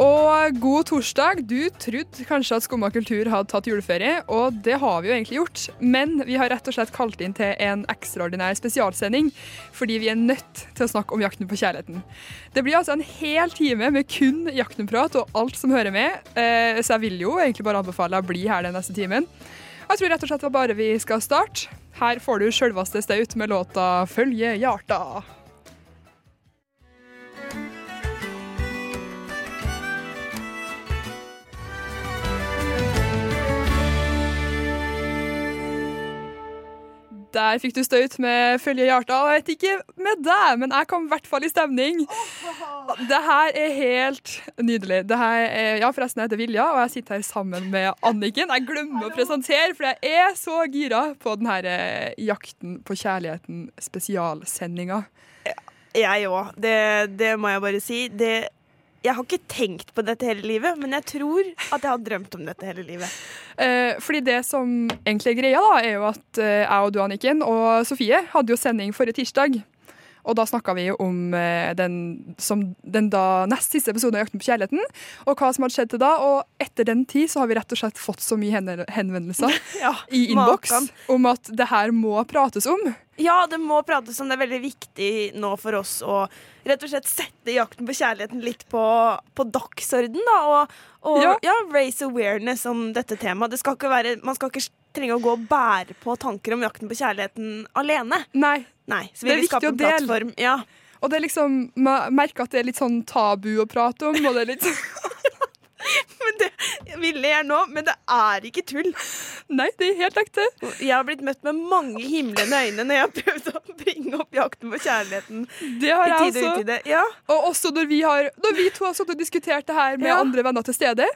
Og god torsdag. Du trodde kanskje at Skumma kultur hadde tatt juleferie, og det har vi jo egentlig gjort. Men vi har rett og slett kalt inn til en ekstraordinær spesialsending fordi vi er nødt til å snakke om Jakten på kjærligheten. Det blir altså en hel time med kun Jakten-prat og alt som hører med, eh, så jeg vil jo egentlig bare anbefale deg å bli her den neste timen. Jeg tror rett og slett det var bare vi skal starte. Her får du sjølveste Staut med låta 'Følge hjarta'. Der fikk du støyt med følge hjarta. Og jeg vet ikke med deg, men jeg kom i hvert fall i stemning. Det her er helt nydelig. Er, ja, forresten, jeg heter Vilja, og jeg sitter her sammen med Anniken. Jeg glemmer å presentere, for jeg er så gira på den her eh, Jakten på kjærligheten spesialsendinga. Jeg òg. Det, det må jeg bare si. Det, jeg har ikke tenkt på dette hele livet, men jeg tror at jeg har drømt om dette hele livet. Eh, fordi det som egentlig er greia, da, er jo at eh, jeg og du, Anniken, og Sofie hadde jo sending forrige tirsdag. Og da snakka vi om eh, den, som, den da nest siste episoden av Jakten på kjærligheten, og hva som hadde skjedd til da. Og etter den tid så har vi rett og slett fått så mye henvendelser Ja, i innboks om at det her må prates om. Ja, det må prates om. Det er veldig viktig nå for oss å rett og slett sette jakten på kjærligheten litt på, på dagsorden, da. Og, og Ja. ja. raise awareness om dette temaet. Det skal være, man skal ikke trenge å gå og bære på tanker om jakten på kjærligheten alene. Nei. Nei, så Det er vil vi skape en plattform. Ja. Og det er liksom, man merker at det er litt sånn tabu å prate om. Og det er litt Men det ville jeg nå, men det er ikke tull. Nei, det er helt ekte. Jeg har blitt møtt med mange himlende øyne når jeg har prøvd å bringe opp jakten på kjærligheten Det har jeg også. utide. Ja. Og også når vi, har, når vi to har diskutert det her med Ja. andre venner til stede,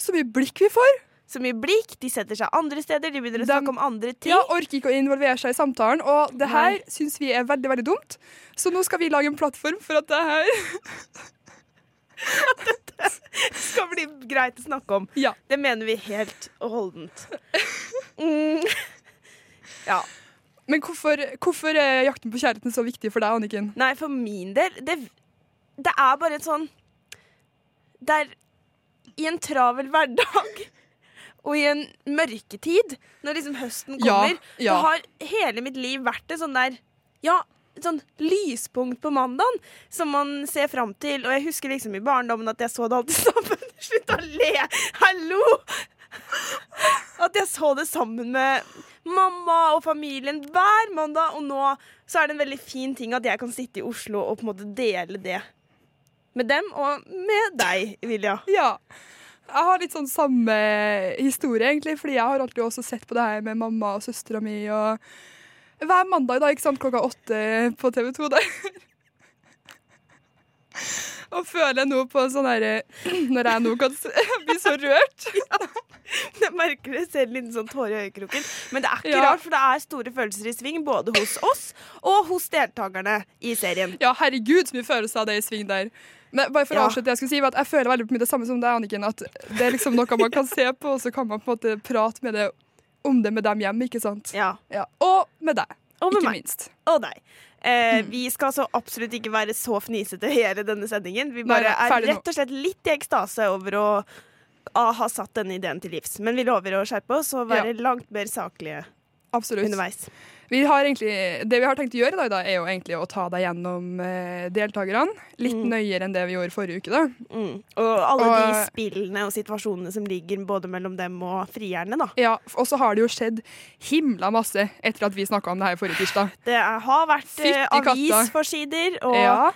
så mye blikk vi får. Så mye blikk, de setter seg andre steder, de begynner å snakke om andre ting. Ja, Orker ikke å involvere seg i samtalen, og det her syns vi er veldig veldig dumt. Så nå skal vi lage en plattform for at det her At dette skal bli greit å snakke om. Ja. Det mener vi helt og holdent. Mm. Ja. Men hvorfor, hvorfor er jakten på kjærligheten så viktig for deg, Anniken? Nei, for min del Det, det er bare et sånn Det er i en travel hverdag og i en mørketid, når liksom høsten Ja, kommer, ja. så har hele mitt liv vært et sånn der Ja, et sånn lyspunkt på mandagen som man ser fram til. Og jeg husker liksom i barndommen at jeg så det alltid sammen. Slutt å le! Hallo! At jeg så det sammen med mamma og familien hver mandag. Og nå så er det en veldig fin ting at jeg kan sitte i Oslo og på en måte dele det med dem og med deg, Vilja. Ja. Jeg har litt sånn samme historie, egentlig, fordi jeg har alltid også sett på det her med mamma og søstera mi. Og hver mandag da, ikke sant, klokka åtte på TV 2 der. Og føler nå på sånn herre Når jeg nå kan bli så rørt. Jeg merker det ser en liten sånn tåre i øyekroken. Men det er ikke Ja. rart, for det er store følelser i sving både hos oss og hos deltakerne i serien. Ja, herregud, så mye følelser av det i sving der. Men bare for å Ja. avslutte jeg skulle si, at jeg føler veldig mye det samme som deg, Anniken. At det er liksom noe man kan se på, og så kan man på en måte prate med det, om det med dem hjemme, ikke sant? Ja. Ja. Og med deg, Og med ikke meg. minst. Og deg. Eh, Vi skal så absolutt ikke være så fnisete hele denne sendingen. Vi bare Nei, er rett og slett litt i ekstase over å ha satt denne ideen til livs. Men vi lover å skjerpe oss og være langt mer saklige Absolutt. underveis. Vi har egentlig, det vi har tenkt å gjøre i dag, da, er jo egentlig å ta deg gjennom eh, deltakerne. Litt Mm. nøyere enn det vi gjorde forrige uke. da. Mm. Og alle Og- de spillene og situasjonene som ligger både mellom dem og frierne, da. Ja, Og så har det jo skjedd himla masse etter at vi snakka om det her forrige tirsdag. Det har vært eh, avisforsider og Ja,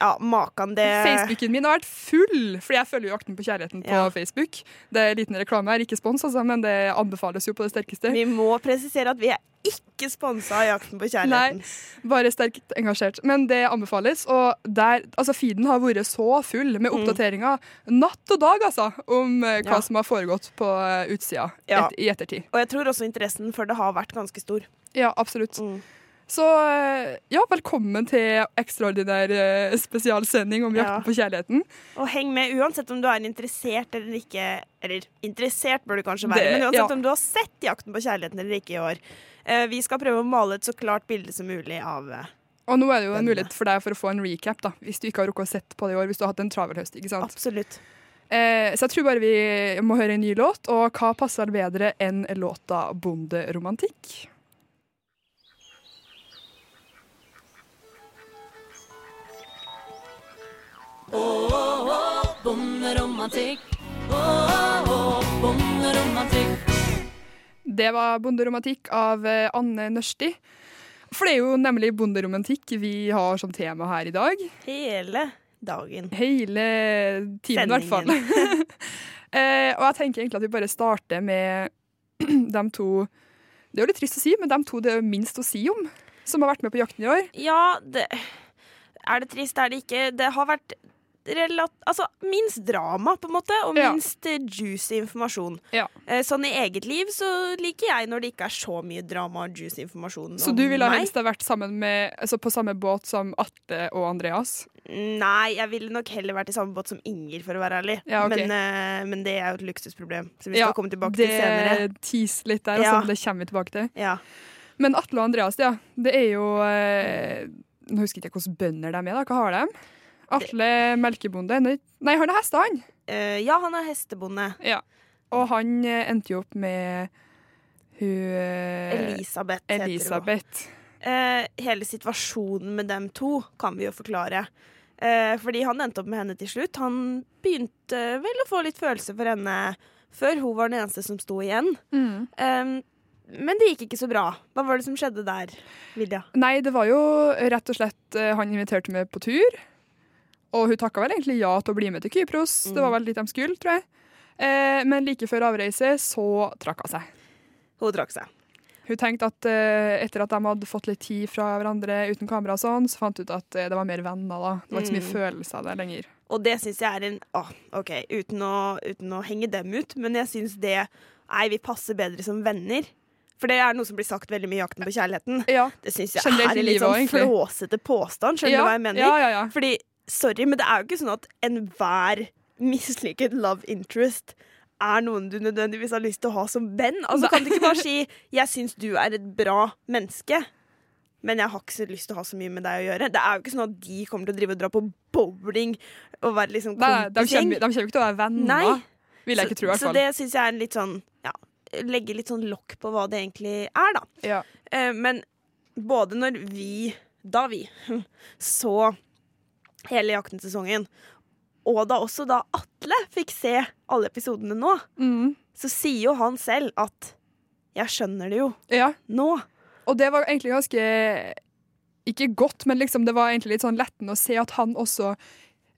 ja, makan det Facebooken min har vært full, fordi jeg følger jo Jakten på kjærligheten på Ja. Facebook. Det er liten reklame her, ikke spons, altså, men det anbefales jo på det sterkeste. Vi må presisere at vi er ikke sponsa av Jakten på kjærligheten. Nei, bare sterkt engasjert. Men det anbefales. Og der, altså feeden har vært så full med oppdateringer natt og dag, altså, om eh, hva Mm. Ja. som har foregått på eh, utsida Ja. et, i ettertid. Og jeg tror også interessen for det har vært ganske stor. Ja, absolutt. Mm. Så eh, ja, velkommen til ekstraordinær eh, spesialsending om jakten Ja. på kjærligheten. Og heng med uansett om du er interessert eller ikke. Eller interessert bør du kanskje være, Det- men uansett ja. om du har sett 'Jakten på kjærligheten' eller ikke i år. Eh, vi skal prøve å male et så klart bilde som mulig av Og nå er det jo en mulighet for deg for å få en recap, da, hvis du ikke har rukket å sett på det i år. Hvis du har hatt en travel høst, ikke sant. Absolutt. Eh, så jeg tror bare vi må høre en ny låt, og hva passer bedre enn låta 'Bonderomantikk'? Bonderomantikk. Åh, åh, bonderomantikk. Det var 'Bonderomantikk' av eh, Anne Nørsti. For det er jo nemlig bonderomantikk vi har som tema her i dag. Hele dagen. Hele timen, i hvert fall. eh, og jeg tenker egentlig at vi bare starter med de to Det er jo litt trist å si, men de to det er minst å si om, som har vært med på jakten i år. Ja, det Er det trist, er det ikke. Det har vært relat... Altså, minst drama, på en måte, og minst ja. juicy informasjon. Ja. Eh, Sånn i eget liv så liker jeg når det ikke er så mye drama og juicy informasjon Så du ville helst ha vært med, altså på samme båt som Atte og Andreas? Nei, jeg ville nok heller vært i samme båt som Inger, for å være ærlig. Ja, okay. men, eh, men det er jo et luksusproblem, som vi skal komme tilbake til senere. Det tis litt der, altså, det kommer vi tilbake til. Ja. Men Atle og Andreas, ja. Det er jo eh, Nå husker jeg ikke hvordan bønder de er, da. Hva har de? Atle melkebonde. Nei, han er hest, han. Uh, ja, han er hestebonde. Ja. Og han eh, endte jo opp med hun eh, Elisabeth, heter hun. Elisabeth. Eh, hele situasjonen med dem to kan vi jo forklare. Eh, fordi han endte opp med henne til slutt. Han begynte vel å få litt følelse for henne før hun var den eneste som sto igjen. Mm. Eh, men det gikk ikke så bra. Hva var det som skjedde der, Vilja? Nei, det var jo rett og slett eh, Han inviterte meg på tur. Og hun takka vel egentlig ja til å bli med til Kypros. Det var vel dit de skulle, tror jeg. Eh, men like før avreise så trakk hun seg. Hun trakk seg. Hun tenkte at eh, etter at de hadde fått litt tid fra hverandre uten kamera, og sånn, så fant hun ut at eh, det var mer venner. da. Det var ikke så mye følelser der lenger. Og det syns jeg er en ah, OK, uten å, uten å henge dem ut, men jeg syns det Nei, vi passer bedre som venner. For det er noe som blir sagt veldig mye i Jakten på kjærligheten. Ja, Det syns jeg er en litt sånn flåsete påstand. Skjønner ja, du hva jeg mener? Ja, ja, ja. Fordi, sorry, men det er jo ikke sånn at enhver mislykket love interest er noen du nødvendigvis har lyst til å ha som venn. Altså Kan du ikke bare si 'jeg syns du er et bra menneske', men jeg har ikke så lyst til å ha så mye med deg å gjøre. Det er jo ikke sånn at de kommer til å drive og dra på bowling og være liksom nei, de, kommer, de kommer ikke til å være venner. Nei. Vil jeg ikke tro, i hvert fall. Så det syns jeg er litt sånn ja, Legge litt sånn lokk på hva det egentlig er, da. Ja. Eh, men både når vi, da vi, så hele Jakten-sesongen, og da også da Atle fikk se alle episodene nå, Mm. så sier jo han selv at 'jeg skjønner det jo ja. nå'. Og det var egentlig ganske Ikke godt, men liksom det var egentlig litt sånn lettende å se at han også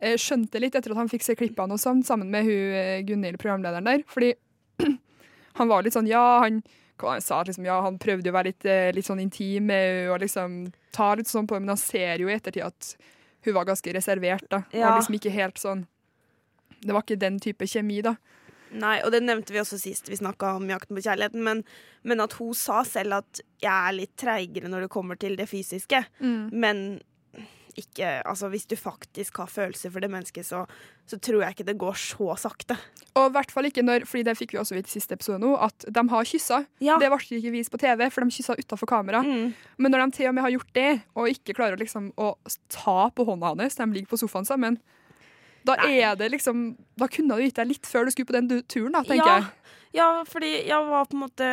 eh, skjønte litt etter at han fikk se klippene og sånn, sammen med hun eh, Gunhild, programlederen der. Fordi han var litt sånn Ja, han det han sa, at liksom, ja, han prøvde å være litt, eh, litt sånn intim med henne og liksom ta litt sånn på henne, men han ser jo i ettertid at hun var ganske reservert, da. Ja. Var liksom ikke helt sånn Det var ikke den type kjemi, da. Nei, og det nevnte vi også sist vi snakka om Jakten på kjærligheten, men, men at hun sa selv at 'jeg er litt treigere når det kommer til det fysiske', men ikke Altså, hvis du faktisk har følelser for det mennesket, så, så tror jeg ikke det går så sakte. Og i hvert fall ikke når, fordi det fikk vi også vite i siste episode nå, at de har kyssa. Ja. Det ble ikke vist på TV, for de kyssa utafor kamera. Mm. Men når de til og med har gjort det, og ikke klarer liksom, å ta på hånda hans, de ligger på sofaen sammen, da Nei. er det liksom Da kunne du gitt deg litt før du skulle på den turen, da, tenker ja, jeg. Ja, fordi jeg var på en måte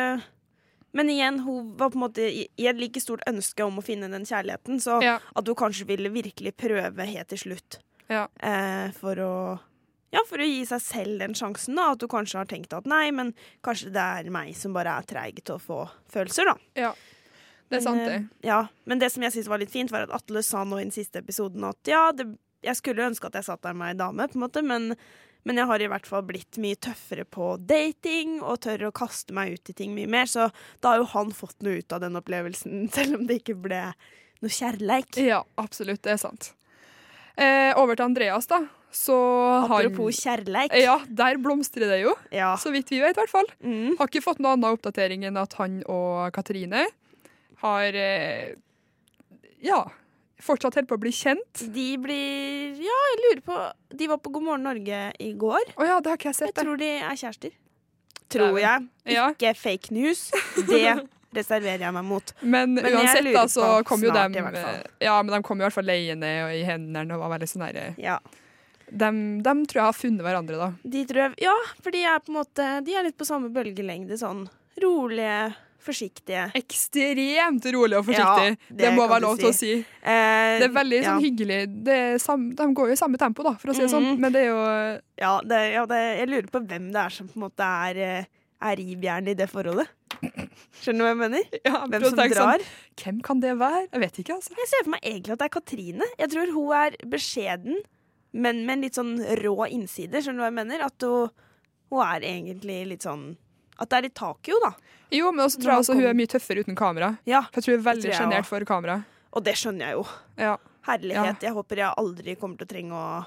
Men igjen, hun var på en måte i et like stort ønske om å finne den kjærligheten, så Ja. at hun kanskje ville virkelig prøve helt til slutt Ja. eh, for å ja, for å gi seg selv den sjansen. da At du kanskje har tenkt at nei, men kanskje det er meg som bare er treig til å få følelser, da. ja. Det er sant, det. eh, Ja, men det som jeg syntes var litt fint, var at Atle sa nå i den siste episoden at ja, det, jeg skulle ønske at jeg satt der med ei dame, på en måte, men, men jeg har i hvert fall blitt mye tøffere på dating og tør å kaste meg ut i ting mye mer, så da har jo han fått noe ut av den opplevelsen, selv om det ikke ble noe kjærleik. Ja, absolutt. Det er sant. Eh, over til Andreas, da. Så Apropos han kjærleik. Ja, der blomstrer det jo. Ja. Så vidt vi vet, i hvert fall. Mm. Har ikke fått noen annen oppdatering enn at han og Katrine har eh, ja, fortsatt holder på å bli kjent. De blir Ja, jeg lurer på De var på God morgen Norge i går. Å ja, det har ikke jeg Jeg sett. det. tror de er kjærester. Tror jeg. Ja. Ikke fake news. Det reserverer jeg meg mot. Men, Men uansett, da, så kom jo dem Ja, men de kom i hvert fall leiende og i hendene og var veldig sånn herre Ja. dem, dem tror jeg har funnet hverandre, da. De tror jeg Ja, for de er på en måte De er litt på samme bølgelengde. Sånn rolige, forsiktige. Ekstremt rolig og forsiktig. Ja, det, det må være lov til å si. Eh, Det er veldig ja. sånn hyggelig. Det er sam, de går jo i samme tempo, da, for å si det sånn. Mhm. Men det er jo Ja, det, ja det, jeg lurer på hvem det er som på en måte er, eh, er rivjernet i det forholdet. Skjønner du hva jeg mener? ja, Hvem som drar. Sånn, hvem kan det være? Jeg vet ikke, altså. Jeg ser for meg egentlig at det er Katrine. Jeg tror hun er beskjeden, men med en litt sånn rå innside. Skjønner du hva jeg mener? At hun, hun er egentlig litt sånn At det er litt tak i henne, da. Jo, men også tror jeg også hun er mye tøffere uten kamera. Ja, For jeg tror hun er veldig sjenert for kamera. Og det skjønner jeg jo. Ja. Herlighet. Jeg håper jeg aldri kommer til å trenge å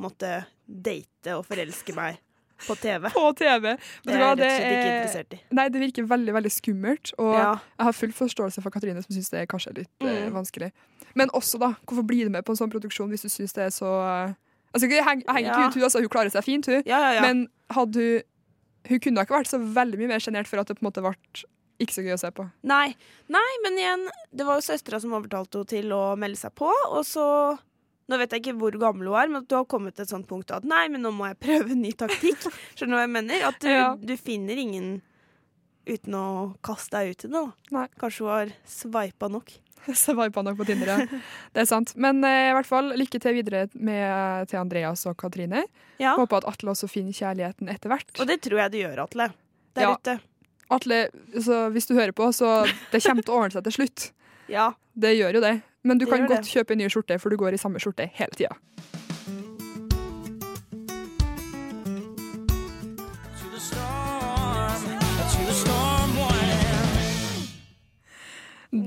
måtte date og forelske meg på TV. På TV. Det er jeg rett og slett ikke er- interessert i. Nei, det virker veldig veldig skummelt. Og Ja. jeg har full forståelse for Katrine, som syns det er kanskje litt eh, Mm. vanskelig. Men også, da, hvorfor blir du med på en sånn produksjon hvis du syns det er så eh, Altså, Jeg henger, jeg henger Ja. ikke ut hun, altså, hun klarer seg fint, hun. Ja, ja, ja. Men hadde hun Hun kunne ikke vært så veldig mye mer sjenert for at det på en måte ble ikke så gøy å se på. Nei. Nei, men igjen, det var jo søstera som overtalte henne til å melde seg på, og så Nå vet jeg ikke hvor gammel hun er, men du har kommet til et sånt punkt at nei, men nå må jeg prøve en ny taktikk. Skjønner du hva jeg mener? At du, Ja. du finner ingen uten å kaste deg ut i det. Kanskje hun har sveipa nok. På nok på Tinder, ja. Det er sant. Men eh, i hvert fall, lykke til videre med, til Andreas og Katrine. Ja. Håper at Atle også finner kjærligheten etter hvert. Og det tror jeg det gjør, Atle. Der Ja. ute. Atle, så hvis du hører på, så det kommer til å ordne seg til slutt. Ja. Det gjør jo det. Men du Det kan godt godt kjøpe en ny skjorte, for du går i samme skjorte hele tida.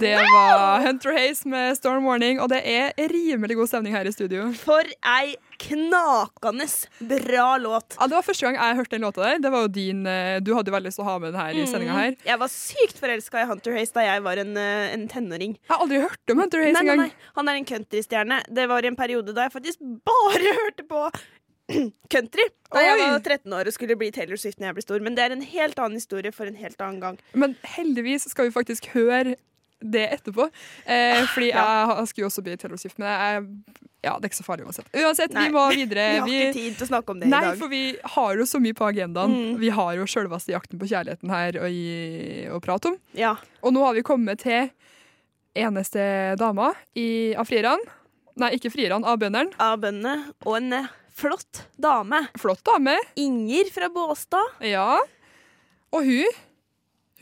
Det var Hunter Haze med Storm Warning, og det er rimelig god stemning her i studio. For ei knakende bra låt. Ja, Det var første gang jeg hørte den låta der. Det var jo din, eh, Du hadde jo veldig lyst til å ha med den her i sendinga her. Jeg var sykt forelska i Hunter Haze da jeg var en, eh, en tenåring. Jeg har aldri hørt om Hunter Haze engang. Han er en countrystjerne. Det var i en periode da jeg faktisk bare hørte på country. Da jeg var 13 år og skulle bli Taylor Swift når jeg ble stor. Men det er en helt annen historie for en helt annen gang. Men heldigvis skal vi faktisk høre det etterpå. Eh, fordi jeg, jeg skulle jo også bli Taylor Swift, men jeg, ja, det er ikke så farlig uansett. Uansett, Nei. vi må videre. Vi har Vi, ikke tid til å snakke om det nei, i dag. Nei, for vi har jo så mye på agendaen. Mm. Vi har jo sjølveste jakten på kjærligheten her å, gi, å prate om. Ja. Og nå har vi kommet til eneste dama i, av frierne. Nei, ikke frierne, av bøndene. Av bøndene. Og en eh, flott dame. Flott dame. Inger fra Båstad. Ja. Og hun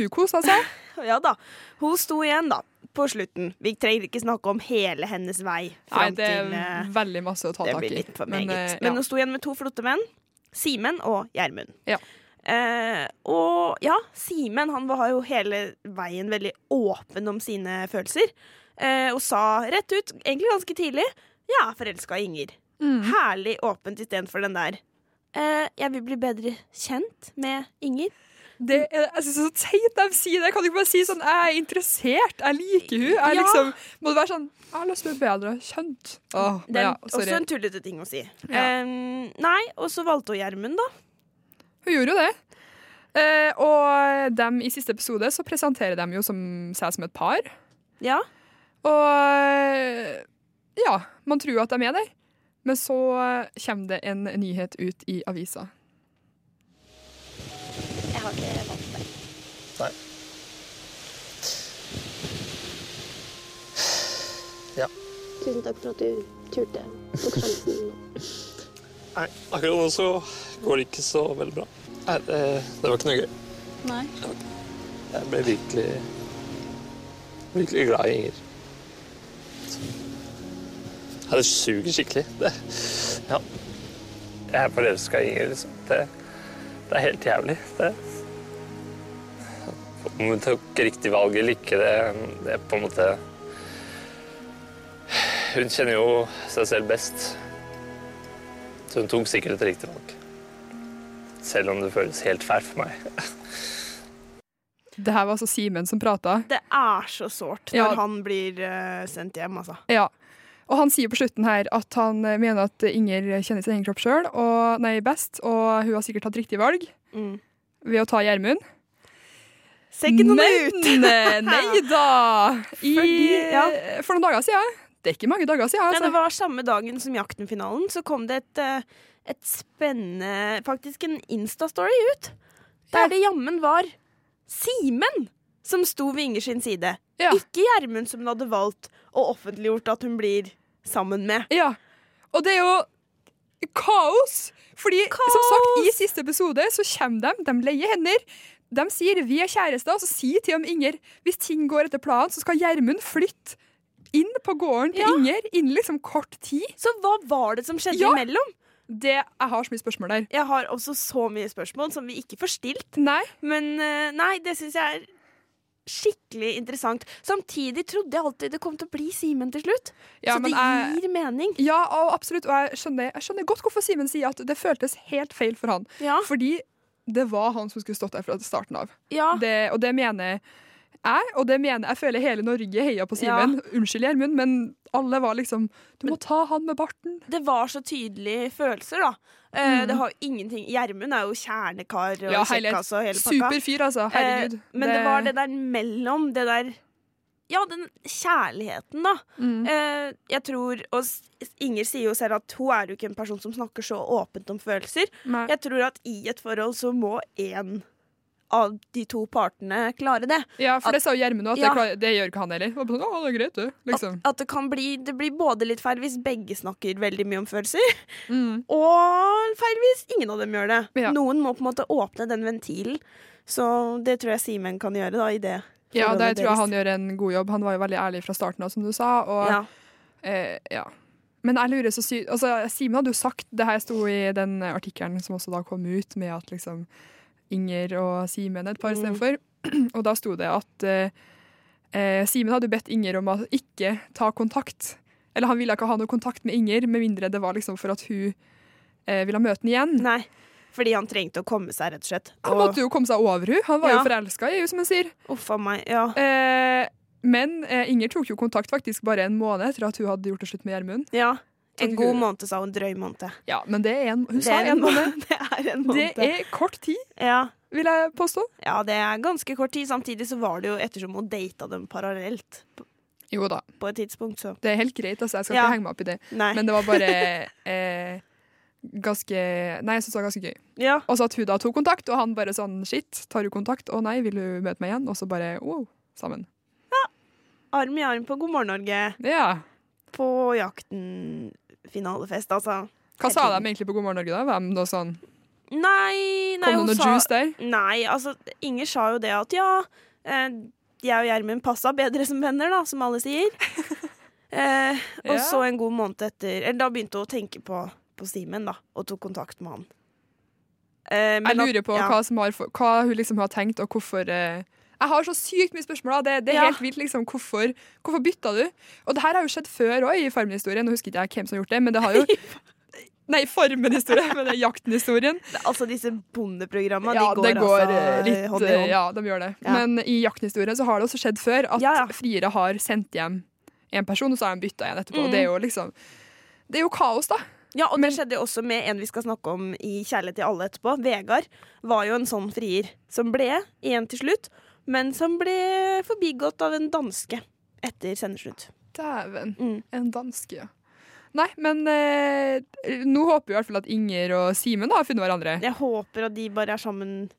Hun kosa seg. Ja da. Hun sto igjen, da. På slutten. Vi trenger ikke snakke om hele hennes vei Nei, det er til eh, veldig masse å ta tak i. for Men, eh, Men hun sto igjen med to flotte menn. Simen og Gjermund. Ja. Eh, og ja, Simen han var jo hele veien veldig åpen om sine følelser. Eh, og sa rett ut, egentlig ganske tidlig, jeg er forelska i Inger. Mm. Herlig åpent istedenfor den der eh, jeg vil bli bedre kjent med Inger. Det er, jeg synes det er så teit de sier det. Kan du ikke bare si sånn Jeg er interessert, jeg liker hun Jeg Ja. liksom, Må det være sånn Jeg har lyst til å bli bedre kjent. Åh, Det er ja, også en tullete ting å si. Ja. Um, nei, og så valgte hun Gjermund, da. Hun gjorde jo det. Uh, og dem i siste episode så presenterer de jo som, seg som et par. Ja. Og ja, man tror jo at de er det. Men så kommer det en nyhet ut i avisa. Nei. Ja. Tusen takk for at du turte. Tok sjansen. Nei, akkurat nå så går det ikke så veldig bra. Nei, det, det var ikke noe gøy. Nei. Jeg ble virkelig virkelig glad i Inger. Ja, det suger skikkelig. Det, ja. Jeg er forelska i Inger, liksom. Det, det er helt jævlig. Det, om hun tok riktig valg eller ikke, det, det er på en måte Hun kjenner jo seg selv best. Så hun tok sikkert et riktig valg. Selv om det føles helt fælt for meg. Det her var altså Simen som prata. Det er så sårt når Ja. han blir uh, sendt hjem, altså. Ja. Og han sier på slutten her at han eh, mener at Inger kjenner sin egen kropp sjøl, og nei, best, og hun har sikkert tatt riktig valg Mm. ved å ta Gjermund. Sekken noe ut! Eh, nei da! I, Fordi- ja. For noen dager siden. Det er ikke mange dager siden. Ja, det Altså. var samme dagen som Jakten-finalen, så kom det et, eh, et spennende Faktisk en Insta-story ut. Der Ja. det jammen var Simen som sto ved Inger sin side. Ja. Ikke Gjermund som hun hadde valgt og offentliggjort at hun blir sammen med. Ja. Og det er jo kaos! Fordi som sagt, i siste episode så kommer de, de leier hender. De sier 'vi er kjærester', og så sier til og Inger hvis ting går etter planen, så skal Gjermund flytte inn på gården til Ja. Inger innen liksom kort tid. Så hva var det som skjedde Ja. imellom? Det, jeg har så mye spørsmål der. Jeg har også så mye spørsmål som vi ikke får stilt. Nei. Men eh, nei, det syns jeg er skikkelig interessant. Samtidig trodde jeg alltid det kom til å bli Simen til slutt. Ja, så men det jeg- gir mening. Ja, absolutt. Og jeg skjønner, jeg skjønner godt hvorfor Simen sier at det føltes helt feil for han. Ja, Fordi det var han som skulle stått der fra starten av. ja. Det, og det mener jeg, og det mener jeg føler hele Norge heia på Simen. Unnskyld, Gjermund, men alle var liksom Du må ta han med barten. det var så tydelige følelser, da. Eh, Det har ingenting Gjermund er jo kjernekar og Mm. Ja, hele, kjekkas og hele pakka. super fyr, altså. Herregud. Eh, men det... var det der mellom, det der Ja, den kjærligheten, da. Mm. Eh, jeg tror Og Inger sier jo selv at hun er jo ikke en person som snakker så åpent om følelser. Nei. Jeg tror at i et forhold så må én av de to partene klare det. Ja, for det sa Gjermund òg, at Ja. det, klarer, det gjør ikke han heller. Sånn, Å, det greit. Liksom. At, at det kan bli Det blir både litt feil hvis begge snakker veldig mye om følelser, Mm. og feil hvis ingen av dem gjør det. Ja. Noen må på en måte åpne den ventilen. Så det tror jeg Simen kan gjøre da, i det Ja, der tror jeg han gjør en god jobb. Han var jo veldig ærlig fra starten av, som du sa. Og, Ja. eh, ja. Men jeg lurer så sykt altså, Simen hadde jo sagt Det her sto i den artikkelen som også da kom ut, med at liksom Inger og Simen et par Mm. istedenfor. Og da sto det at eh, eh, Simen hadde bedt Inger om å ikke ta kontakt. Eller han ville ikke ha noe kontakt med Inger, med mindre det var liksom for at hun eh, ville møte henne igjen. Nei, fordi han trengte å komme seg, rett og slett. Han måtte jo komme seg over henne. Han var Ja. jo forelska i henne, som han sier. Uff a meg. Ja. Eh, men eh, Inger tok jo kontakt faktisk bare en måned etter at hun hadde gjort det slutt med Gjermund. ja. En god måned, sa hun. Drøy måned. Ja, men det er en, hun Det sa er en måned. Det er en Det er kort tid, Ja. vil jeg påstå. ja, det er ganske kort tid. Samtidig så var det jo ettersom hun data dem parallelt Jo da, på et tidspunkt, så det er helt greit. Altså, jeg skal Ja. ikke henge meg opp i det. Nei. Men det var bare eh, ganske Nei, jeg syns det var ganske gøy. ja. Og så at hun da tok kontakt, og han bare sånn shit, tar du kontakt? Å nei, vil du møte meg igjen? Og så bare wow, sammen. Ja. Arm i arm på God morgen Norge. Ja. På Jakten-finalefest, altså. Hva sa de egentlig på God morgen Norge, da? Hvem da sånn Nei, nei Kom det noe sa juice der? Nei, altså Inger sa jo det at ja, eh, jeg og Gjermund passa bedre som venner, da, som alle sier. eh, og Ja. så en god måned etter Eller da begynte hun å tenke på, på Simen, da, og tok kontakt med han. Eh, men Jeg lurer på ja. hva, som har, hva hun liksom har tenkt, og hvorfor eh, Jeg har så sykt mye spørsmål. Da. Det, det er Ja. helt vilt. Liksom, hvorfor, hvorfor bytta du? Og det her har jo skjedd før òg, i Farmen-historien. Nå husker ikke jeg hvem som har gjort det, men det har jo Nei, Farmen-historien, men det er Jakten-historien. Altså, disse bondeprogrammene, Ja, de går, går altså eh, litt hånd i hånd. Ja, de gjør det. Ja. Men i Jakten-historien så har det også skjedd før at Ja, ja. friere har sendt hjem en person, og så har de bytta igjen etterpå. Mm. Det er jo liksom Det er jo kaos, da. Ja, og det skjedde jo også med en vi skal snakke om i Kjærlighet til alle etterpå. Vegard var jo en sånn frier som ble igjen til slutt, men som ble forbigått av en danske etter sendeslutt. Dæven. Mm. En danske, ja. Nei, men eh, nå håper vi i hvert fall at Inger og Simen har funnet hverandre. Jeg håper at de bare er sammen,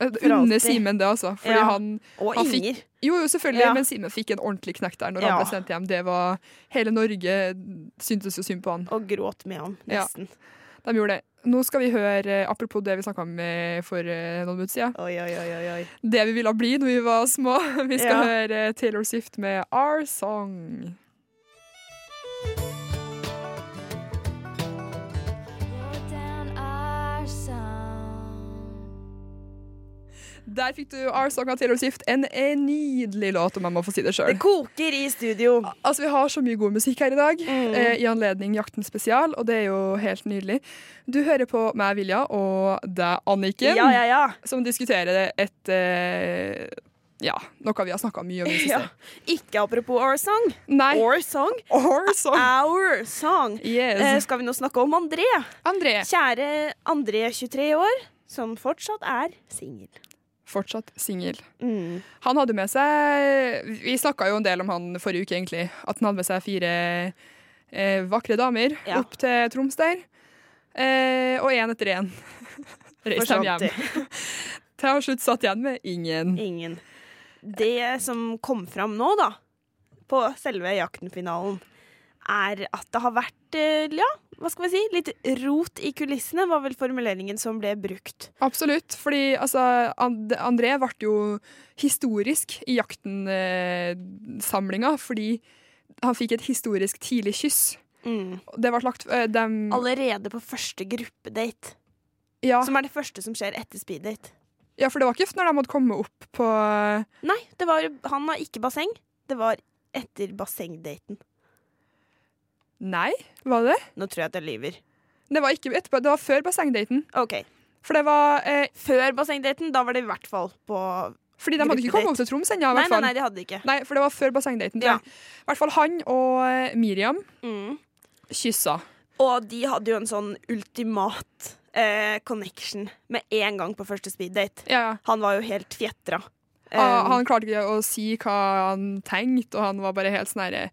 Eh, Under. Simen det, altså. Fordi Ja. han og Han fikk- Inger. Jo, jo, selvfølgelig, Ja. men Simen fikk en ordentlig knekk der når Ja. han ble sendt hjem. Det var Hele Norge syntes jo synd på han. Og gråt med Ja. nesten. De gjorde det. Nå skal vi høre, eh, apropos det vi snakka om eh, for noen minutter siden, Oi, oi, oi, det vi ville bli når vi var små. Vi skal høre Taylor Swift med Our Song. Der fikk du R-Song av Taylor Swift. En, en nydelig låt, om jeg må få si det sjøl. Det koker i studio. Altså, vi har så mye god musikk her i dag, Mm. eh, i anledning Jakten spesial, og det er jo helt nydelig. Du hører på meg, Vilja, og deg, Anniken, Ja, ja, ja. som diskuterer et eh, ja, noe vi har snakka mye om i Ja. Ikke apropos Our Song. Nei. Our Song. Our song. Our Song. Yes. Eh, skal vi nå snakke om André? André. Kjære André, 23 år, som fortsatt er singel. Fortsatt singel. Mm. Han hadde med seg Vi snakka jo en del om han forrige uke, egentlig. At han hadde med seg fire eh, vakre damer Ja. opp til Troms der. Eh, og én etter én reiste de hjem. Til slutt satt igjen med ingen. Ingen. Det som kom fram nå, da, på selve Jakten-finalen, er at det har vært, eh, ja, hva skal vi si, litt rot i kulissene, var vel formuleringen som ble brukt. Absolutt. Fordi altså, And André ble jo historisk i Jakten-samlinga fordi han fikk et historisk tidlig kyss. Mm. Det ble lagt eh, dem, Allerede på første gruppedate, ja, som er det første som skjer etter speeddate. ja, for det var ikke når de måtte komme opp på Nei, det var, han har ikke basseng. Det var etter bassengdaten. Nei, var det det? Nå tror jeg at jeg lyver. Det var ikke etterpå, det var før bassengdaten. OK. For det var eh, Før bassengdaten, da var det i hvert fall på Fordi de hadde ikke kommet opp til Troms ennå. Nei, nei, nei, de hadde ikke. Nei, for det var før bassengdaten. Ja. I hvert fall han og eh, Miriam Mm. kyssa. Og de hadde jo en sånn ultimat eh, connection med en gang på første speeddate. Ja, ja. Han var jo helt fjetra. Ah, Um, han klarte ikke å si hva han tenkte, og han var bare helt sånn herre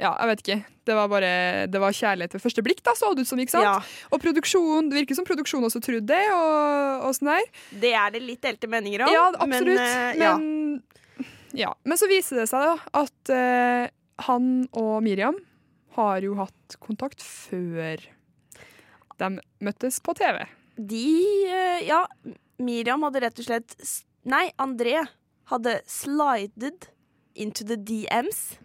Ja, jeg vet ikke. Det var bare Det var kjærlighet ved første blikk, da, så det ut som. ikke sant? ja, Og produksjon, det virker som produksjonen også trodde det, og, og sånn der. det er det litt delte meninger om. Ja, absolutt. Men, uh. Men, ja. men så viser det seg da at uh, han og Miriam har jo hatt kontakt før de møttes på TV. De uh, Ja, Miriam hadde rett og slett Nei, André hadde slidet into the DMs.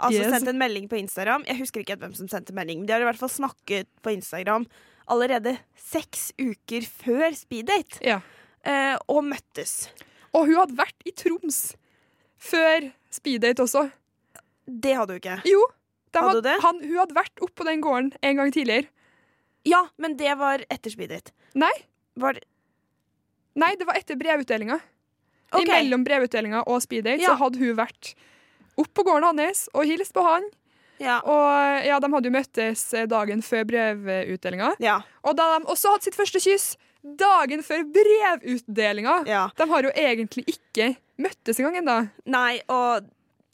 Altså Yes. sendt en melding på Instagram. Jeg husker ikke hvem som sendte melding, men de har i hvert fall snakket på Instagram allerede seks uker før speeddate, Ja. eh, og møttes. Og hun hadde vært i Troms før speeddate også. Det hadde hun ikke. Jo, de Hadde hadde, det? Han, hun hadde vært oppe på den gården en gang tidligere. Ja, men det var etter speeddate. Nei, Var nei det var etter brevutdelinga. Okay. Mellom brevutdelinga og speeddate Ja. så hadde hun vært opp på gården hans og hilst på han. Ja. Og ja, de hadde jo møttes eh, dagen før brevutdelinga. ja. Og da de også hadde sitt første kyss dagen før brevutdelinga. ja. De har jo egentlig ikke møttes engang ennå. Nei, og,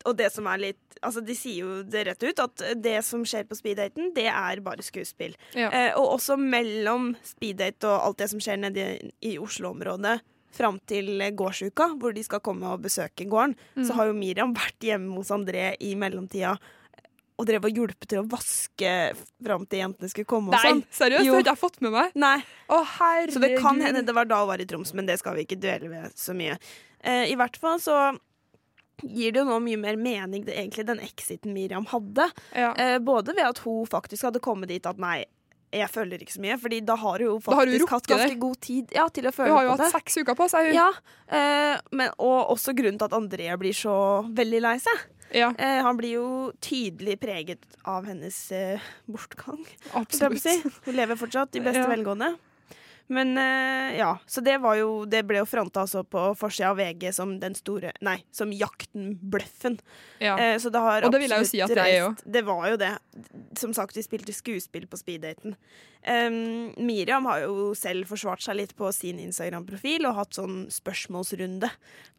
og det som er litt Altså, De sier jo det rett ut, at det som skjer på speeddaten, det er bare skuespill. Ja. Eh, og også mellom speeddate og alt det som skjer nede i, i Oslo-området, fram til gårdsuka, hvor de skal komme og besøke gården, Mm. så har jo Miriam vært hjemme hos André i mellomtida. Og drev og hjulpet til å vaske fram til jentene skulle komme. og Nei, sånn. seriøst? Jo. Det har jeg fått med meg. Nei, Å, herregud. Så det kan hende det var da hun var i Troms, men det skal vi ikke duelle ved så mye. Eh, I hvert fall så gir det jo nå mye mer mening, det, egentlig, den exiten Miriam hadde. Ja. Eh, både ved at hun faktisk hadde kommet dit at nei, jeg føler ikke så mye. Fordi da har hun jo faktisk faktisk hatt ganske det. god tid ja, til å føle på det. Hun har jo hatt det. seks uker på seg. Ja, eh, men, og også grunnen til at André blir så veldig lei seg. Ja, Eh, han blir jo tydelig preget av hennes eh, bortgang. absolutt. si. Hun lever fortsatt i beste velgående. Men eh, ja, så det var jo Det ble jo fronta altså på forsida av VG som den store Nei, som Jakten-bløffen. Ja. Eh, så det har Og det vil jeg jo si at det er jo. Det var jo det. Som sagt, de spilte skuespill på speeddaten. Um, Miriam har jo selv forsvart seg litt på sin Instagram-profil og hatt sånn spørsmålsrunde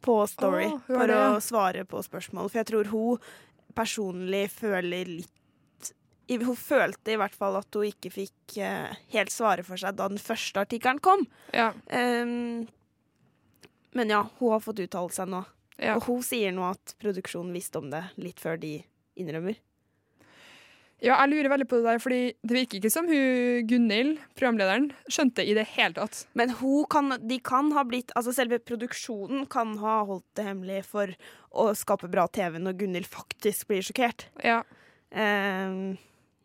på Story oh, for å svare på spørsmål. For jeg tror hun personlig føler litt Hun følte i hvert fall at hun ikke fikk uh, helt svare for seg da den første artikkelen kom. Ja. Um, men ja, hun har fått uttalt seg nå. Ja. Og hun sier nå at produksjonen visste om det litt før de innrømmer. ja, jeg lurer veldig på det der, fordi det virker ikke som hun Gunhild, programlederen, skjønte i det hele tatt. Men hun kan, de kan ha blitt Altså selve produksjonen kan ha holdt det hemmelig for å skape bra TV når Gunhild faktisk blir sjokkert. Ja. Ehm,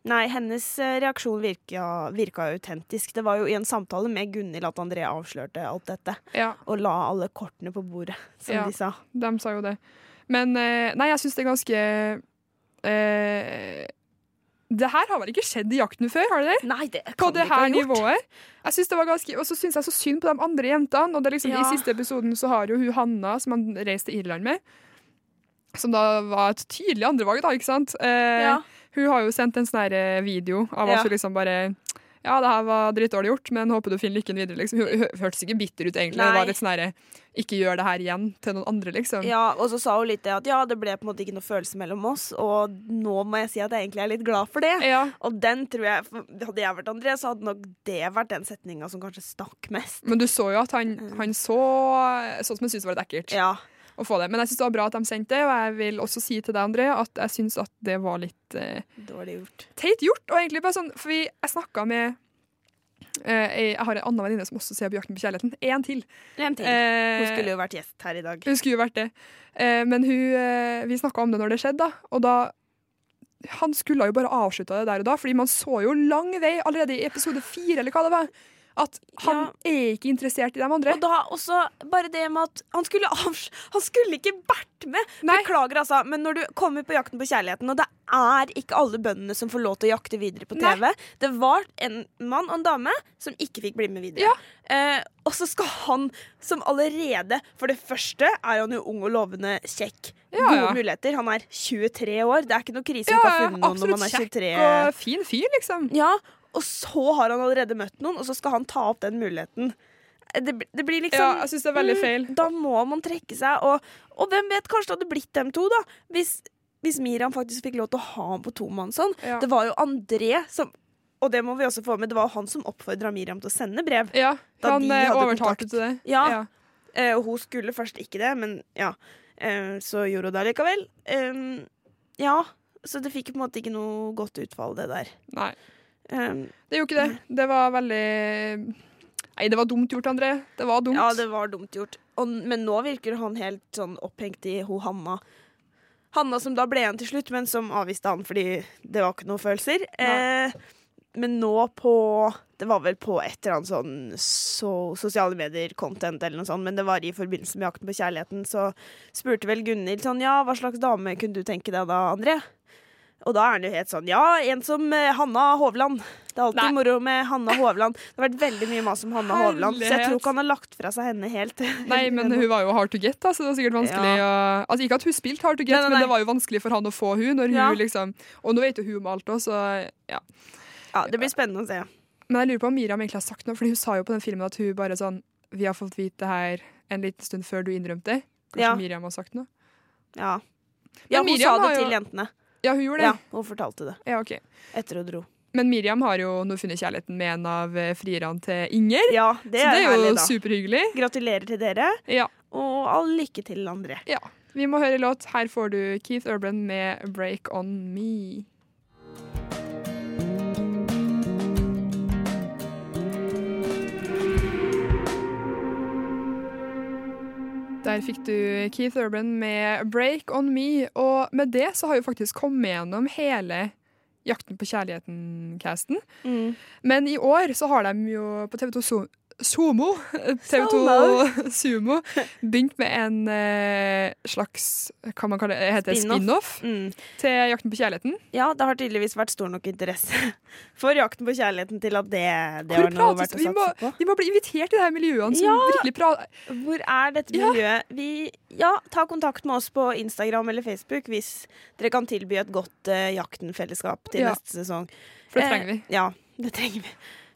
nei, hennes eh, reaksjon virka, virka autentisk. Det var jo i en samtale med Gunhild at André avslørte alt dette. ja, Og la alle kortene på bordet, som Ja. de sa. de sa jo det. Men eh, nei, jeg syns det er ganske eh, det her har vel ikke skjedd i jakten før, har det det? Nei, det På kan det de ikke ha gjort. nivået. Jeg synes det var ganske, Og så syns jeg så synd på de andre jentene. Og det er liksom, Ja. I siste episoden så har jo hun Hanna, som han reiste til Irland med, som da var et tydelig andrevalg, da, ikke sant? Eh, Ja. Hun har jo sendt en sånn eh, video av Ja. at hun liksom bare Ja, det her var dritdårlig gjort, men håper du finner lykken videre. Liksom. Hun, hørtes ikke bitter ut, egentlig. Det var litt sånn herre Ikke gjør det her igjen til noen andre, liksom. Ja, og så sa hun litt det at ja, det ble på en måte ikke noe følelse mellom oss, og nå må jeg si at jeg egentlig er litt glad for det. Ja. Og den tror jeg, Hadde jeg vært André, så hadde nok det vært den setninga som kanskje stakk mest. Men du så jo at han, han så sånn som han syntes var litt ekkelt. Mm. Ja. Å få det. Men jeg syns det var bra at de sendte det, og jeg vil også si til deg, André, at jeg syns at det var litt eh, Dårlig gjort. teit gjort. Og egentlig bare sånn, for vi, jeg snakka med eh, Jeg har en annen venninne som også ser på Jakten på kjærligheten. Én til. En til. Eh, Hun skulle jo vært gjest her i dag. Hun skulle jo vært det. Eh, men hun, eh, vi snakka om det når det skjedde, da. Og da Han skulle jo bare avslutta det der og da, fordi man så jo lang vei allerede i episode fire, eller hva det var, at han Ja. er ikke interessert i de andre. Og da også bare det med at han skulle, han skulle ikke vært med! Nei. Beklager, altså, men når du kommer på Jakten på kjærligheten, og det er ikke alle bøndene som får lov til å jakte videre på TV Det var en mann og en dame som ikke fikk bli med videre. Ja. Eh, og så skal han, som allerede For det første er han jo ung og lovende kjekk. Ja, Gode ja. muligheter. Han er 23 år. Det er ikke noe krise å Ja, ikke ha funnet noen når man absolutt er kjekk og fin fyr, liksom. Ja, og så har han allerede møtt noen, og så skal han ta opp den muligheten. Det, det blir liksom Ja, jeg syns det er veldig feil. Mm, Da må man trekke seg, og, og hvem vet, kanskje det hadde blitt dem to, da. Hvis, hvis Miriam faktisk fikk lov til å ha ham på tomannshånd. Ja. Det var jo André som Og det må vi også få med, det var han som oppfordra Miriam til å sende brev. Ja, han eh, overtalte til det. Ja. Eh, og hun skulle først ikke det, men ja. Eh, så gjorde hun det likevel. Eh, ja, så det fikk på en måte ikke noe godt utfall, det der. Nei, Eh, det gjorde ikke det. Det var veldig Nei, det var dumt gjort, André. Det var dumt. Ja, det var dumt gjort. Og, men nå virker han helt sånn opphengt i ho Hanna. Hanna som da ble igjen til slutt, men som avviste han fordi det var ikke noen følelser. Eh, men nå på Det var vel på et eller annet sånn så, sosiale medier-content eller noe sånt, men det var i forbindelse med Jakten på kjærligheten, så spurte vel Gunhild sånn Ja, hva slags dame kunne du tenke deg da, André? Og da er han jo helt sånn Ja, en som eh, Hanna Hovland. Det er alltid Nei. moro med Hanna Hovland. Det har vært veldig mye mas om Hanna Hovland, så jeg tror ikke han har lagt fra seg henne helt. Nei, men hun var jo hard to get, da, så det var sikkert vanskelig å Altså Ikke at hun spilte hard to get, Nei, nei, men det var jo vanskelig for han å få hun når hun Ja. liksom Og nå vet jo hun om alt òg, så ja. Ja, Det blir spennende å se. Men jeg lurer på om Miriam egentlig har sagt noe, for hun sa jo på den filmen at hun bare sånn Vi har fått vite det her en liten stund før du innrømte det. Kanskje Ja. Miriam har sagt noe? Ja, ja hun Miriam sa det jo- til jentene. Ja, hun gjorde det. Ja. Hun fortalte det Ja, ok. etter hun dro. Men Miriam har jo nå funnet kjærligheten med en av eh, frierne til Inger. Ja, det så er, det er jo herlig, da. superhyggelig. Gratulerer til dere, Ja. og all lykke til, André. ja. Vi må høre låt. Her får du Keith Urban med 'Break On Me'. Der fikk du Keith Urban med 'Break On Me'. Og med det så har vi faktisk kommet gjennom hele Jakten på kjærligheten-casten. Mm. Men i år så har de jo på TV2 So Sumo, TV2 Sumo begynte med en eh, slags Hva man kaller det, heter Spin-off. Mm. til Jakten på kjærligheten. Ja, det har tydeligvis vært stor nok interesse for jakten på kjærligheten til at det, det har noe verdt å må, satse på. vi må bli invitert til de her miljøene som Ja. virkelig prater Hvor er dette Ja. miljøet? Vi, ja, ta kontakt med oss på Instagram eller Facebook hvis dere kan tilby et godt uh, Jakten-fellesskap til Ja. neste sesong. For det trenger vi. Eh, ja, det trenger vi.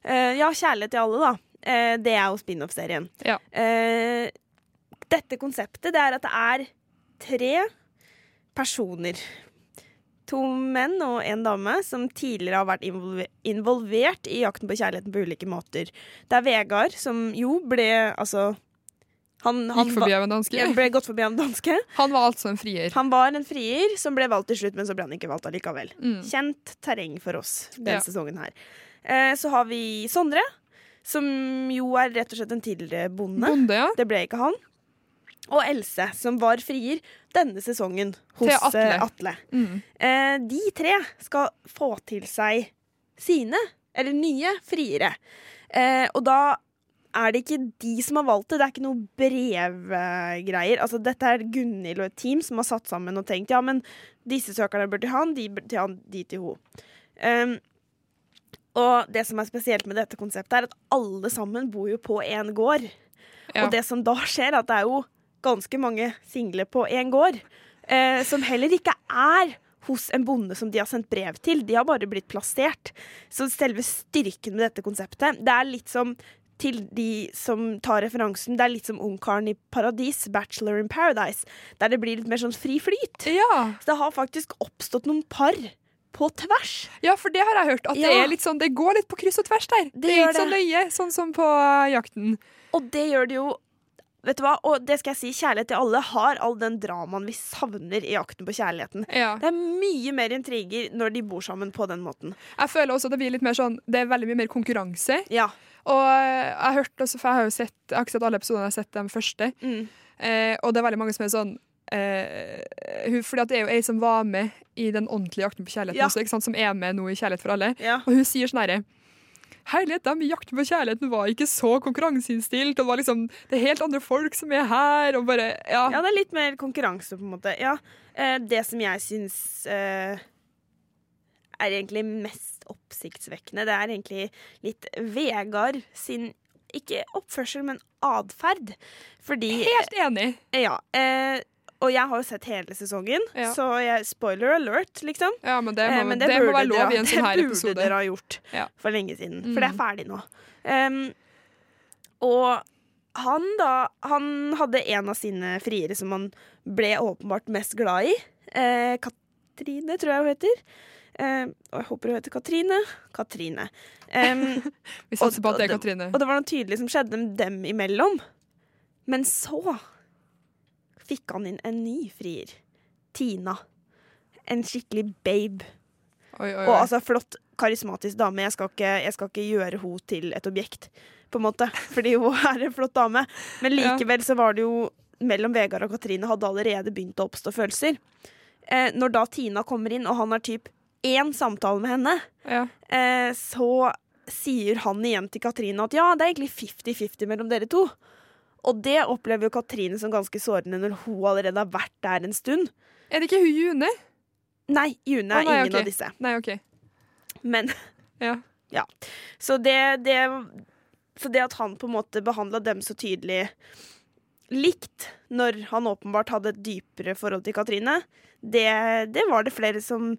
Uh, ja, kjærlighet til alle, da. Eh, det er jo spin-off-serien. Ja. Eh, dette konseptet, det er at det er tre personer. To menn og en dame som tidligere har vært involve- involvert i jakten på kjærligheten på ulike måter. Det er Vegard, som jo ble altså han, han Gikk forbi av en danske. ble gått forbi av en danske. Han var altså en frier. Han var en frier som ble valgt til slutt, men så ble han ikke valgt allikevel. Mm. Kjent terreng for oss denne Ja. sesongen her. Eh, så har vi Sondre, som jo er rett og slett en tidligere bonde. Bonde, ja. Det ble ikke han. Og Else, som var frier denne sesongen hos Til Atle. eh, Atle. Mm. Eh, de tre skal få til seg sine, eller nye, friere. Eh, og da er det ikke de som har valgt det. Det er ikke noe brevgreier. Altså, dette er Gunhild og et team som har satt sammen og tenkt ja, men disse søkerne bør til han, de bør til han, de til hun. Um, og det som er spesielt med dette konseptet, er at alle sammen bor jo på én gård. Ja. Og det som da skjer, er at det er jo ganske mange single på én gård, eh, som heller ikke er hos en bonde som de har sendt brev til. De har bare blitt plassert. Så selve styrken med dette konseptet, det er litt som til de som tar referansen, det er litt som Ungkaren i Paradis, Bachelor in Paradise, der det blir litt mer sånn fri flyt. Ja. Så det har faktisk oppstått noen par på tvers. ja, for det har jeg hørt. At det, Ja. er litt sånn, det går litt på kryss og tvers der. Det, er gjør ikke så nøye, sånn som på eh, jakten. Og det gjør det jo Vet du hva, og det skal jeg si, kjærlighet til alle har all den dramaen vi savner i Jakten på kjærligheten. Ja. Det er mye mer intriger når de bor sammen på den måten. Jeg føler også at det blir litt mer sånn Det er veldig mye mer konkurranse. Ja. Og eh, jeg har hørt også, for jeg har jo sett Jeg har ikke sett alle episodene, jeg har sett de første. Mm. Eh, og det er veldig mange som er sånn eh, hun, fordi det er jo ei som var med i den ordentlige Jakten på kjærligheten Ja. også, sant? som er med nå i Kjærlighet for alle. Ja. Og hun sier sånn herre Herlighet, de i Jakten på kjærligheten var ikke så konkurranseinnstilt. Det var liksom, det er helt andre folk som er her. Og bare, ja. ja, det er litt mer konkurranse, på en måte. Ja. Uh, det som jeg syns uh, er egentlig mest oppsiktsvekkende, det er egentlig litt Vegard sin ikke oppførsel, men atferd. Fordi Helt enig. Ja. Eh, og jeg har jo sett hele sesongen, Ja. så jeg, spoiler alert, liksom. Ja, men det må, Eh, men det må burde være lov dere- i en sånn her Det burde dere ha gjort Ja. for lenge siden. Mm. For det er ferdig nå. Um, og han da Han hadde en av sine friere som han ble åpenbart mest glad i. Eh, Katrine, tror jeg hun heter. Eh, og jeg håper hun heter Katrine. Katrine. Um, Vi satser på at det er og Katrine. og det var noe tydelig som skjedde dem imellom. Men så fikk han inn en ny frier. Tina. En skikkelig babe. Oi, oi, Og altså flott, karismatisk dame. Jeg skal ikke, jeg skal ikke gjøre henne til et objekt, på en måte. Fordi hun er en flott dame. Men likevel så var det jo mellom Vegard og Katrine hadde allerede begynt å oppstå følelser. Eh, når da Tina kommer inn, og han har typ én samtale med henne, ja. eh, så sier han igjen til Katrine at ja, det er egentlig 50-50 mellom dere to. Og det opplever jo Katrine som ganske sårende når hun allerede har vært der en stund. Er det ikke hun June? Nei, June er er nei, ingen okay. av disse. Nei, OK. Men Ja. Så det, det Så det at han på en måte behandla dem så tydelig likt, når han åpenbart hadde et dypere forhold til Katrine, det, det var det flere som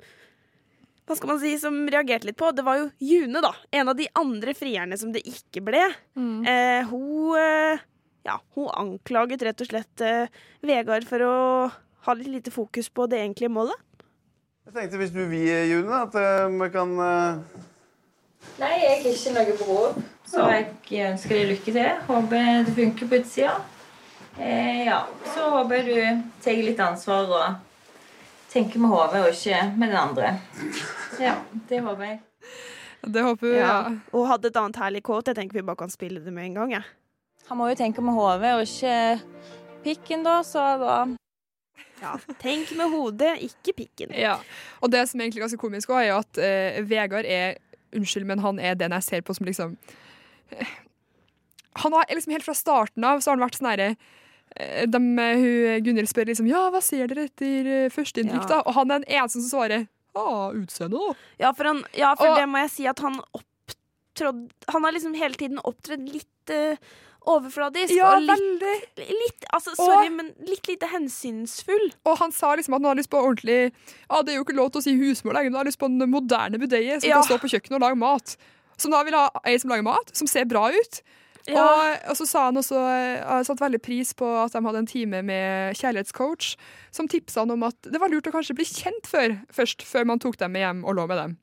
hva skal man si, som reagerte litt på. Det var jo June, da. En av de andre frierne som det ikke ble. Mm. Eh, hun eh, Ja, hun anklaget rett og slett eh, Vegard for å ha litt lite fokus på det egentlige målet. Jeg tenkte hvis du vil, June, at eh, vi kan eh, Nei, jeg er ikke noe behov, så jeg ønsker deg lykke til. Håper det funker på utsida. Eh, ja, så håper jeg du tar litt ansvar og tenker med hodet og ikke med den andre. Ja, det håper jeg. Det håper vi. Ja. Og hadde et annet herlig kåt. Jeg tenker vi bare kan spille det med en gang. Ja. Han må jo tenke med hodet og ikke pikken, da, så da Ja, tenk med hodet, ikke pikken. Ja. Og det som er egentlig ganske komisk også, er jo at eh, Vegard er Unnskyld, men han er den jeg ser på som liksom eh, Han har liksom Helt fra starten av så har han vært sånn herre eh, de, eh, hun- Gunhild spør liksom Ja, hva ser dere etter eh, førsteinntrykk, Ja. da? Og han er den eneste som svarer ah, utseende, da. Ja, for, han, ja, for Og- det må jeg si at han opptrådde Han har liksom hele tiden opptredd litt eh, overfladisk. Ja, og litt, litt Altså, sorry, men litt lite hensynsfull. Og han sa liksom at han har lyst på ordentlig Ja, det er jo ikke lov til å si husmor lenger, men han har lyst på en moderne budeie som Ja. kan stå på kjøkkenet og lage mat. Som da vil ha ei som lager mat, som ser bra ut. Ja. Og, og så sa han også eh, Han satte veldig pris på at de hadde en time med kjærlighetscoach, som tipsa han om at det var lurt å kanskje bli kjent før, først, før man tok dem med hjem og lå med dem.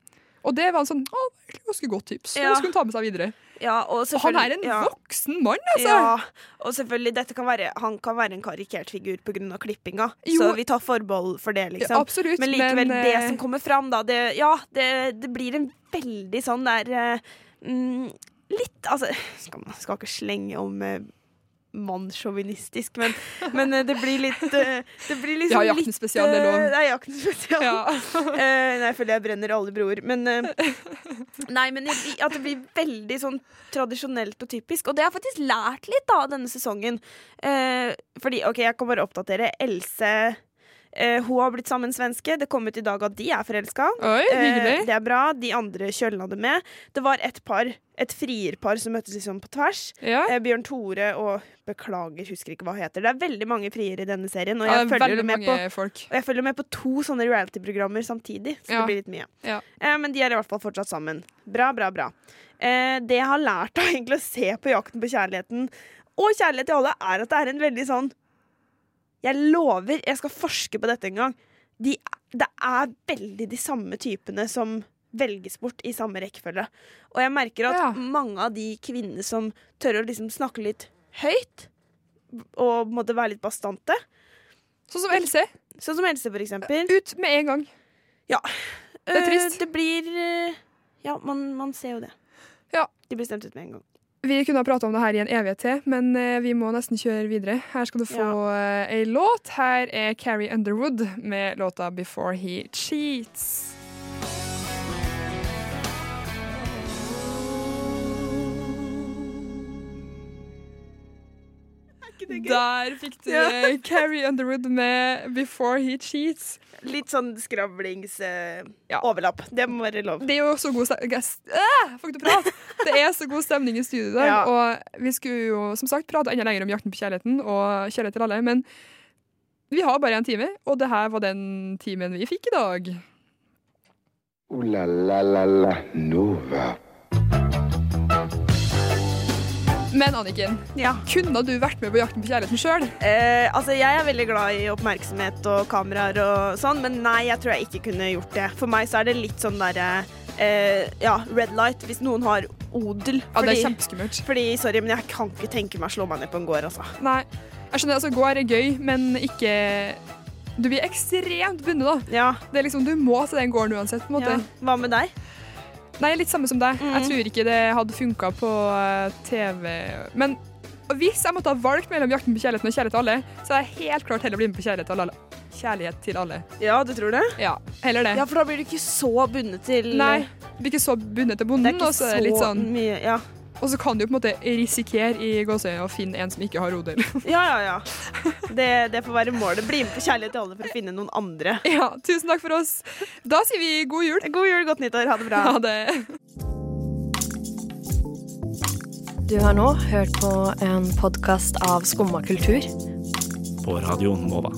Og det var en sånn å, ganske godt tips. Ja. Det skulle hun ta med seg videre. Ja, og, Og han er en ja. voksen mann, altså! Ja, og selvfølgelig, dette kan være, han kan være en karikert figur pga. klippinga, Jo. så vi tar forbehold for det, liksom. Absolutt, Men likevel, men, det eh, som kommer fram, da, det, ja, det, det blir en veldig sånn der eh, mm, Litt Altså, skal, man skal ikke slenge om uh, mannssjåvinistisk, men, men eh, det blir litt eh, Det blir liksom Ja, jakten spesial, det er lov. eh, Det er jakten spesial. Ja. Eh, nei, jeg føler jeg brenner alle broer. Men eh, Nei, men at det blir veldig sånn tradisjonelt og typisk. Og det har jeg faktisk lært litt av denne sesongen. Eh, fordi, OK, jeg kan bare oppdatere. Else Eh, hun har blitt sammen svenske. Det kom ut i dag at de er forelska. Uh, det er bra. De andre kjølna det med. Det var et par, et frierpar som møttes liksom på tvers. Ja. Uh, Bjørn Tore og Beklager, husker ikke hva hun heter. Det er veldig mange friere i denne serien. Og jeg, er følger med på, og jeg følger med på to sånne reality-programmer samtidig, så Ja. det blir litt mye. Ja. Eh, men de er i hvert fall fortsatt sammen. Bra, bra, bra. Eh, det jeg har lært av egentlig å se på Jakten på kjærligheten og Kjærlighet til alle, er at det er en veldig sånn Jeg lover, jeg skal forske på dette en gang. De, det er veldig de samme typene som velges bort i samme rekkefølge. Og jeg merker at Ja. mange av de kvinnene som tør å liksom snakke litt høyt, og måtte være litt bastante Sånn som Else. Sånn som Else, for eksempel. Ut med en gang. Ja. Det er trist. Eh, Det blir eh, Ja, man, man ser jo det. Ja. De blir stemt ut med en gang. Vi kunne ha prata om det her i en evighet til, men eh, vi må nesten kjøre videre. Her skal du få ja. ei låt. Her er Carrie Underwood med låta 'Before He Cheats'. Der fikk du Ja. eh, Carrie Underwood med 'Before He Cheats'. Litt sånn skravlingsoverlapp det må være lov. Det er jo så god stemning prate. Det er så god stemning i studio der. Ja. Og vi skulle jo som sagt prate enda lenger om Jakten på kjærligheten og Kjærlighet til alle, men vi har bare én time, og det her var den timen vi fikk i dag. Uh, la la la la Nova. Men Anniken, kunne du vært med på Jakten på kjærligheten sjøl? Eh, altså, jeg er veldig glad i oppmerksomhet og kameraer og sånn, men nei, jeg tror jeg ikke kunne gjort det. For meg så er det litt sånn derre eh, Ja, red light hvis noen har odel. Ja, det er kjempeskummelt. Fordi, sorry, men jeg kan ikke tenke meg å slå meg ned på en gård, altså. Nei. Jeg skjønner, altså Gård er gøy, men ikke Du blir ekstremt bundet, da. Det er liksom, Du må til den gården uansett. på en måte. Ja. Hva med deg? Nei, litt samme som deg. Jeg tror ikke det hadde funka på eh, TV. Men hvis jeg måtte ha valgt mellom Jakten på kjærligheten og Kjærlighet til alle, så er jeg helt klart heller blitt med på Kjærlighet til alle. Kjærlighet til alle. Ja, du tror det? Ja, heller det. Ja, for da blir du ikke så bundet til Nei, du blir ikke så bundet til Det er bonden. ikke så er det litt sånn mye Ja, Og så kan du på en måte risikere i gåseøyne å finne en som ikke har odel. ja, ja. ja. Det, det får være målet. Bli med på Kjærlighet til alle for å finne noen andre. Ja, tusen takk for oss. Da sier vi god jul. God jul, godt nyttår. Ha det bra. Ha det. Du har nå hørt på en podkast av Skumma kultur. På Radio Nova.